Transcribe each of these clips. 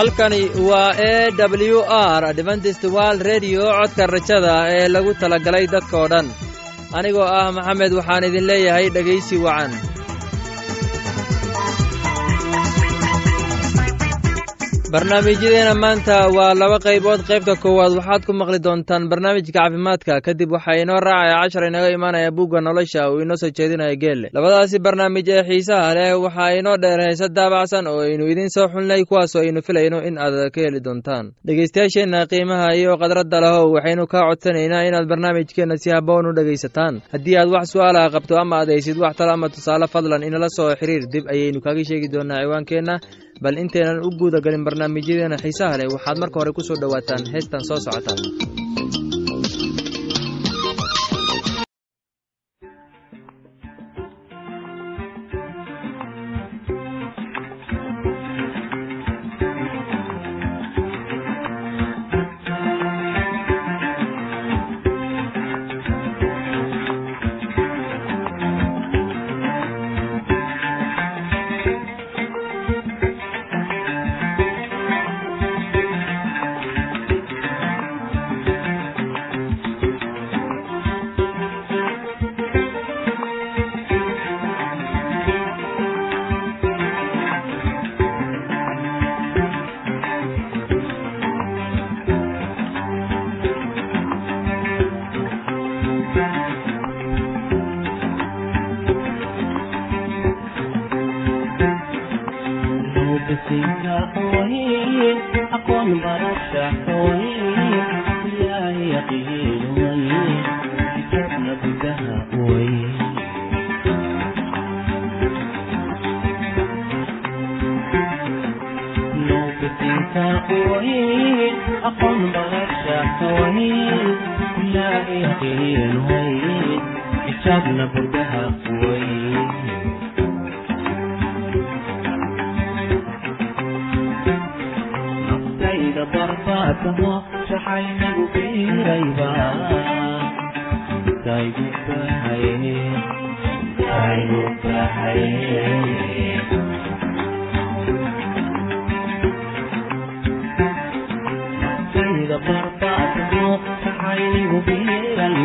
halkani waa e w r adventist wald redio codka rajada ee lagu talagalay dadkoo dhan. Anigoo ah maxamed waxaan idin leeyahay dhegaysi wacan barnaamijyadeena maanta waa laba qaybood. Qaybta koowaad waxaad ku maqli doontaan barnaamijka caafimaadka. Kadib waxaa inoo raacaya cashar inaga imaanaya bugga nolosha uu inoo soo jeedinaya geelle. Labadaasi barnaamij ee xiisaha leh waxaa inoo dheer heese daabacsan oo aynu idiin soo xulnay kuwaasoo aynu filayno in aad ka heli doontaan. Dhegaystayaasheenna qiimaha iyo khadradda lahow waxaynu kaa codsanaynaa inaad barnaamijkeenna si haboon u dhegaysataan. Haddii aad wax su'aalaha qabto ama aad haysid wax talo ama tusaale fadlan inala soo xiriir dib ayaynu kaaga sheegi doonaa ciwaankeenna bal intaynan u guuda galin barnaamijyadeena xiisaha leh waxaad marka hore ku soo dhowaataan heestan soo socota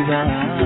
ciudad.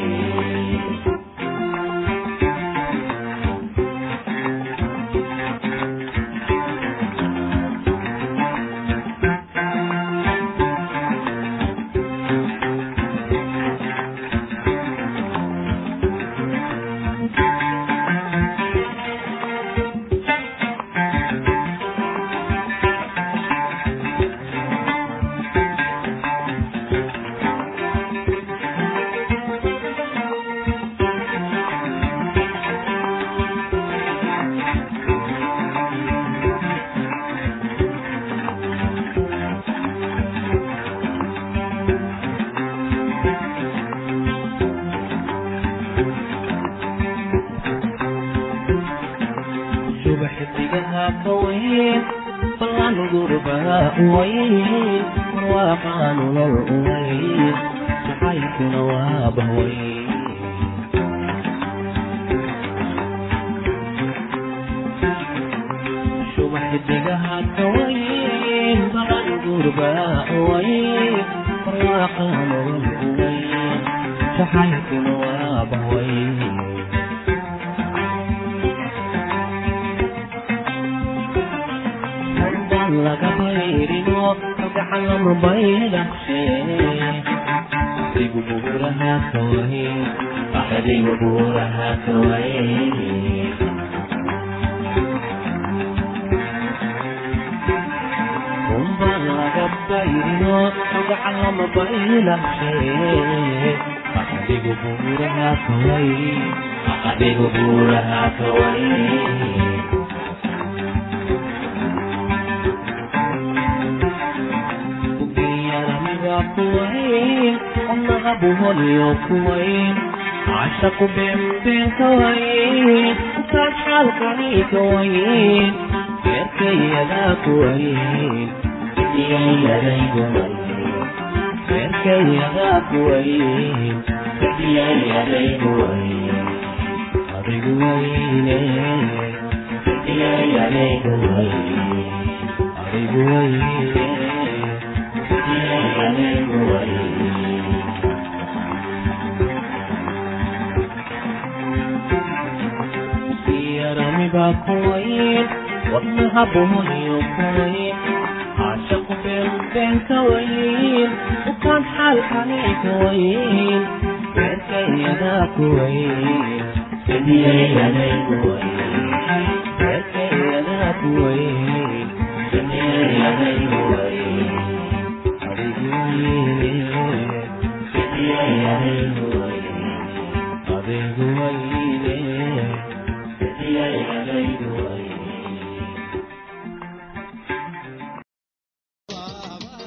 ويه waaqan lol umay jacaylkuna waa bahway subaxdigaha kawayn baqan gurba way waaqan lol umay jacaylkuna waa bahway kalgacan lama baydhaqshe adigu buuraha kawayn adigu buuraha kawayn baan laga bayrino kalgacan lama baydhaqshe adigu buuraha kawayn adigu buuraha kawayn buholiyo kuwayn cashaqu beenbeen kawayn intaad xaalkani kawayn beerkayadaa kuwayn iyayaday beerkayadaa kuwayn iyayaday kuwayn adigu wayne iyayaday kuwayn adigu wayne yaramiba kuwayn wadnaha buhoniyo kuwayn caashaqu beenbeen kawayn ukaan xaalkani kawayn beerkayadaa kuwayn sidiyayaday kuwayn beerkayadaa kuwayn sidiyayaday kuwayn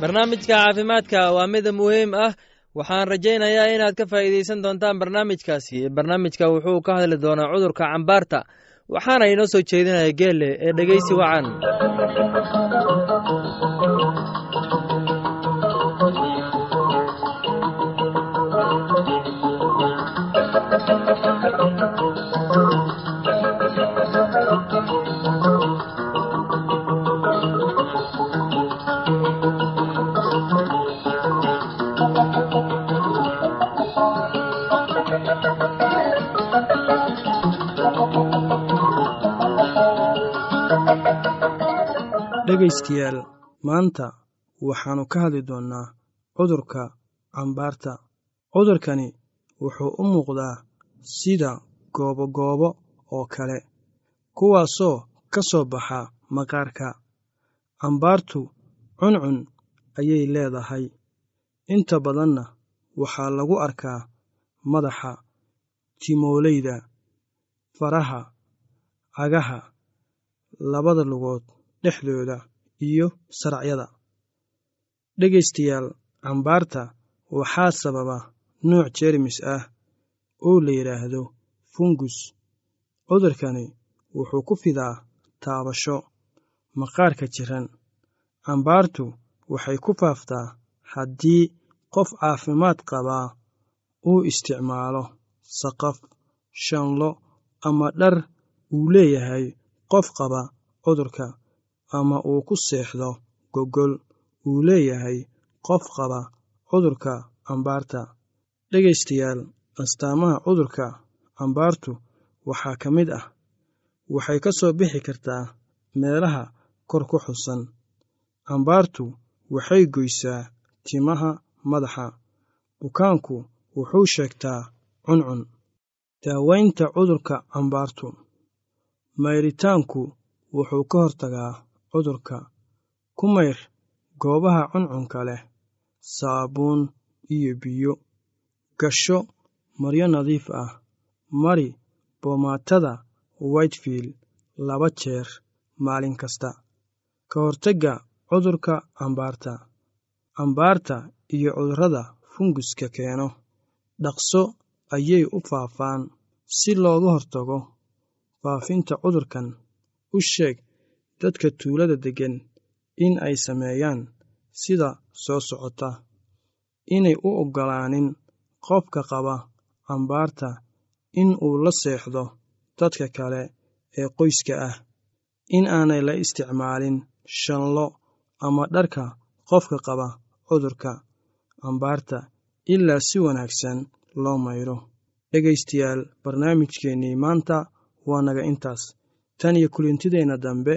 barnaamijka caafimaadka waa mid muhiim ah. Waxaan rajaynayaa inaad ka faa'iidaysan doontaan barnaamijkaasi. Barnaamijka wuxuu ka hadli doonaa cudurka cambaarta waxaana inoo soo jeedinaya geelle ee dhegeysi wacan dhegaystayaal maanta waxaannu ka hadli doonnaa cudurka cambaarta. Cudurkani wuxuu u muuqdaa sida goobogoobo oo kale kuwaasoo ka soo baxa maqaarka. Cambaartu cuncun ayay leedahay. Inta badanna waxaa lagu arkaa madaxa timoolayda faraha cagaha labada lugood dhexdooda iyo saracyada. Dhegaystayaal cambaarta waxaa sababa nuuc jeermis ah oo la yidhaahdo fungus. Cudurkani wuxuu ku fidaa taabasho maqaarka jiran. Cambaartu waxay ku faaftaa haddii qof caafimaad qabaa uu isticmaalo saqaf shanlo ama dhar uu leeyahay qof qaba cudurka ama uu ku seexdo gogol uu leeyahay qof qaba cudurka cambaarta dhegaystayaal astaamaha cudurka cambaartu waxaa ka mid ah. Waxay ka soo bixi kartaa meelaha kor ku xusan. Cambaartu waxay goysaa timaha madaxa. Bukaanku wuxuu sheegtaa cuncun. Daawaynta cudurka cambaartu mayritaanku wuxuu ka hortagaa cudurka. Ku mayr goobaha cuncunka leh saabuun iyo biyo. Gasho maryo nadiif ah. Mari boomaatada whitefield laba jeer maalin kasta. Ka hortagga cudurka cambaarta cambaarta iyo cudurrada funguska keeno. Dhaqso ayay u faafaan si looga hortago faafinta cudurkan. U sheeg dadka tuulada deggan in ay sameeyaan sida soo socota inay u oggolaanin qofka qaba cambaarta in uu la seexdo dadka kale ee qoyska ah in aanay la isticmaalin shanlo ama dharka qofka qaba cudurka cambaarta ilaa si wanaagsan loo mayro. Dhegaystayaal barnaamijkeennii maanta waa naga intaas. Tan iyo kulintideenna dambe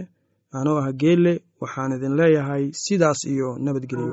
anoo ah geelle waxaan idin leeyahay sidaas iyo nabadgelyo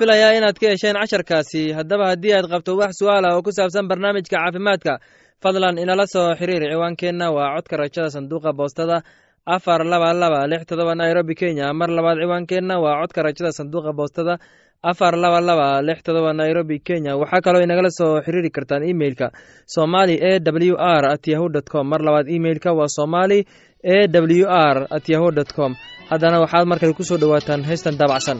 filayaa inaad ka hesheen casharkaasi. Haddaba haddii aad qabto wax su'aal ah oo ku saabsan barnaamijka caafimaadka fadlan inala soo xiriir ciwaankeenna waa codka rajada sanduuqa boostada afar laba laba lix todoba nairobi kenya. Mar labaad ciwaankeenna waa codka rajada sanduuqa boostada afar laba laba lix todoba nairobi kenya. Waxaa kaloo inagala soo xiriiri kartaan imeilka somali e w r at yahu dt com. Mar labaad imeilka waa somali e w r at yahu dt com. Haddana waxaad markale ku soo dhowaataan heystan daabacsan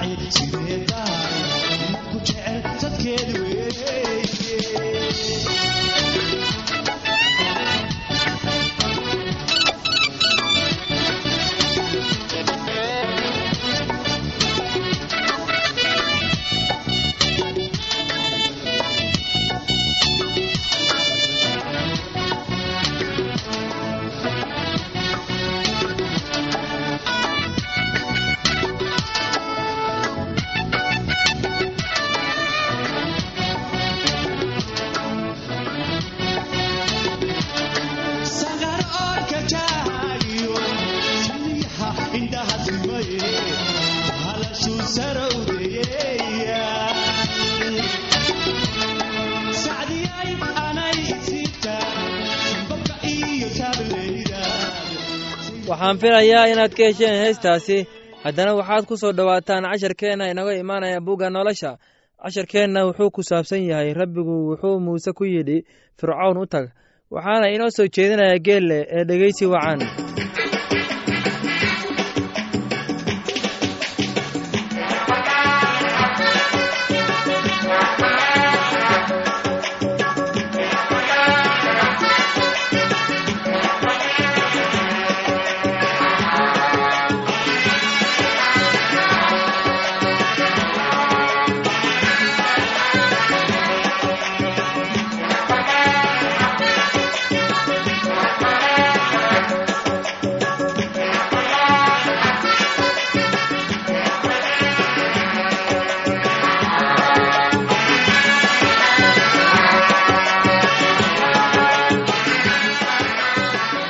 raaci waxaan filayaa inaad ka hesheen heestaasi. Haddana waxaad ku soo dhowaataan casharkeenna inaga imaanaya bugga nolosha. Casharkeenna wuxuu ku saabsan yahay rabbigu wuxuu muuse ku yidhi fircown u tag. Waxaana inoo soo jeedinaya geelle ee dhegeysi wacan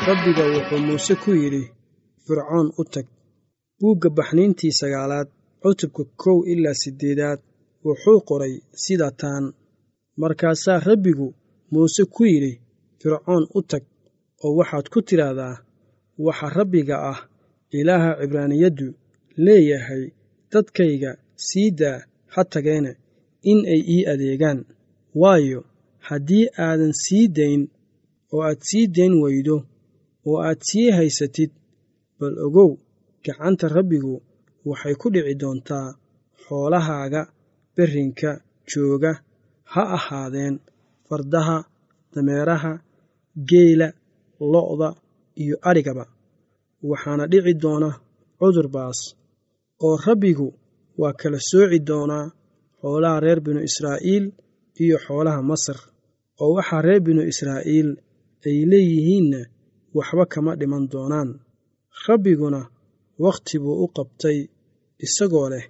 rabbiga wuxuu muuse ku yidhi fircoon u tag buugga baxniintii sagaalaad cutubka kow ilaa siddeedaad wuxuu qoray sida taan. Markaasaa rabbigu muuse ku yidhi fircoon u tag oo waxaad ku tidhaahdaa waxa rabbiga ah ilaaha cibraaniyaddu leeyahay dadkayga sii daa ha tageene in ay ii adeegaan. Waayo haddii aadan sii dayn oo aad sii dayn weydo oo aad sii haysatid bal ogow gacanta rabbigu waxay ku dhici doontaa xoolahaaga berrinka jooga. Ha ahaadeen fardaha dameeraha geela lo'da iyo adhigaba waxaana dhici doona cudur baas oo rabbigu waa kala sooci doonaa xoolaha reer binu israa'iil iyo xoolaha masar. Oo waxaa reer binu israa'iil ay leeyihiinna waxba kama dhiman doonaan. Rabbiguna wakhti buu u qabtay isagoo leh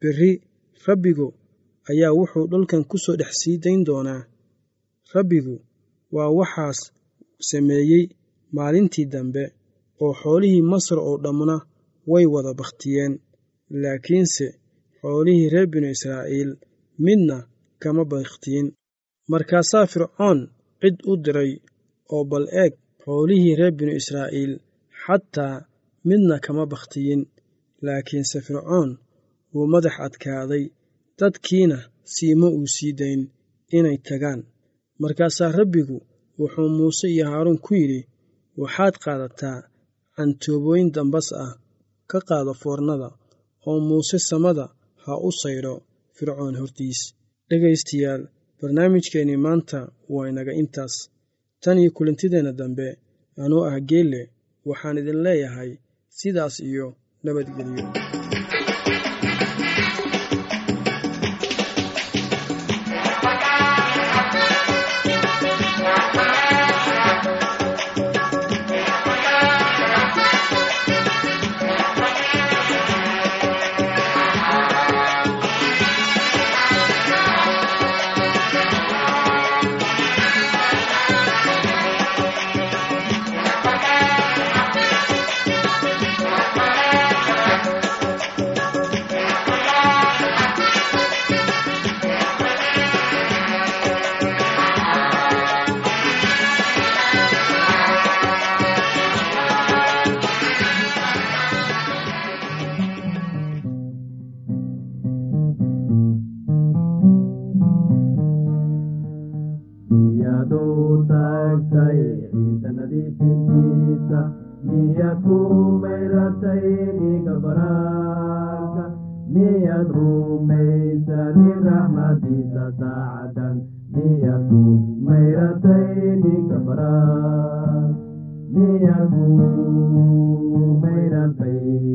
berri. Rabbigu ayaa wuxuu dhulkan ku soo dhex sii dayn doonaa. Rabbigu waa waxaas sameeyey maalintii dambe oo xoolihii masar oo dhammuna way wada bakhtiyeen laakiinse xoolihii reer binu israa'iil midna kama bakhtiyin. Markaasaa fircoon cid u diray oo bal eeg xoolihii reer binu israa'iil xataa midna kama bakhtiyin. Laakiinse fircoon wuu madax adkaaday dadkiina siima uu sii dayn inay tagaan. Markaasaa rabbigu wuxuu muuse iyo haaruun ku yidhi waxaad qaadataa cantoobooyin dambas ah ka qaado foornada oo muuse samada ha u saydho fircoon hortiis dhegaystayaal barnaamijkeennii maanta waa inaga intaas tan iyo kulantideenna dambe anuu ah geelle waxaan idin leeyahay sidaas iyo nabadgelyo xaqiiqadiisa saacadan niyadku mayrantayni kabra niyadku mayrantay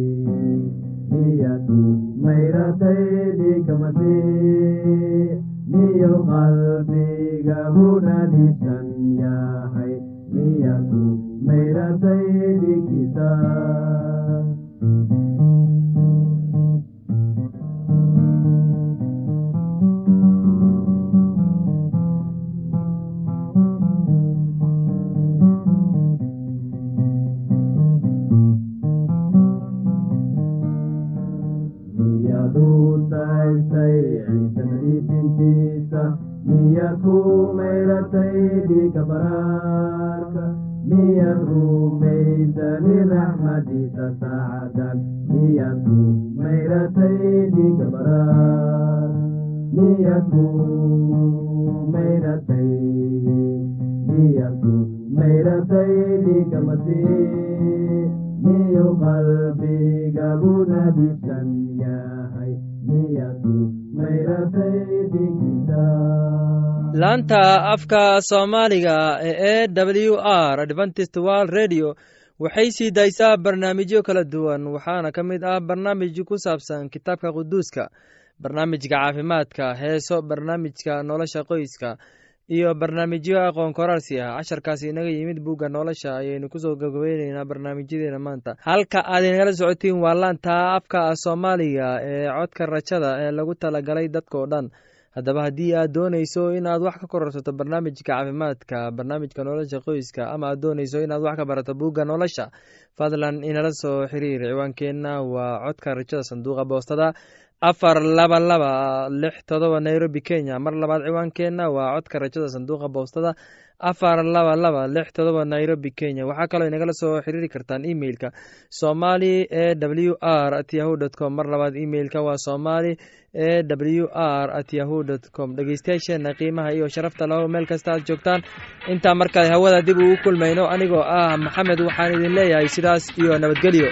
afka soomaaliga ee w r adventist world radio waxay sii daysaa barnaamijyo kala duwan. Waxaana ka mid ah barnaamij ku saabsan kitaabka quduuska barnaamijka caafimaadka heeso barnaamijka nolosha qoyska iyo barnaamijyo aqoon korarsi ah. Casharkaasi inaga yimid bugga nolosha ayaynu ku soo gabagabeyneynaa barnaamijyadeena maanta. Halka aad inagala socotiin waa laanta afka soomaaliga ee codka rajada ee lagu talagalay dadkao dhan haddaba haddii aad doonayso inaad wax ka kororsato barnaamijka caafimaadka barnaamijka nolosha qoyska ama aad doonayso inaad wax ka barato buugga nolosha fadlan inala soo xiriir ciwaankeenna waa codka rajada sanduuqa boostada afar laba laba lix todoba nairobi kenya. Mar labaad ciwaankeenna waa codka rajada sanduuqa boostada afar laba laba lix todoba nairobi kenya. Waxaa kaloo inagala soo xiriiri kartaan emeilka somali e w r at yahu dt com. Mar labaad emeilka waa somali e w r at yahu dt com. Dhegeystayaasheena qiimaha iyo sharafta laho meel kasta aad joogtaan. Intaa markale hawada dib ugu kulmayno anigoo ah maxamed waxaan idin leeyahay sidaas iyo nabadgelyo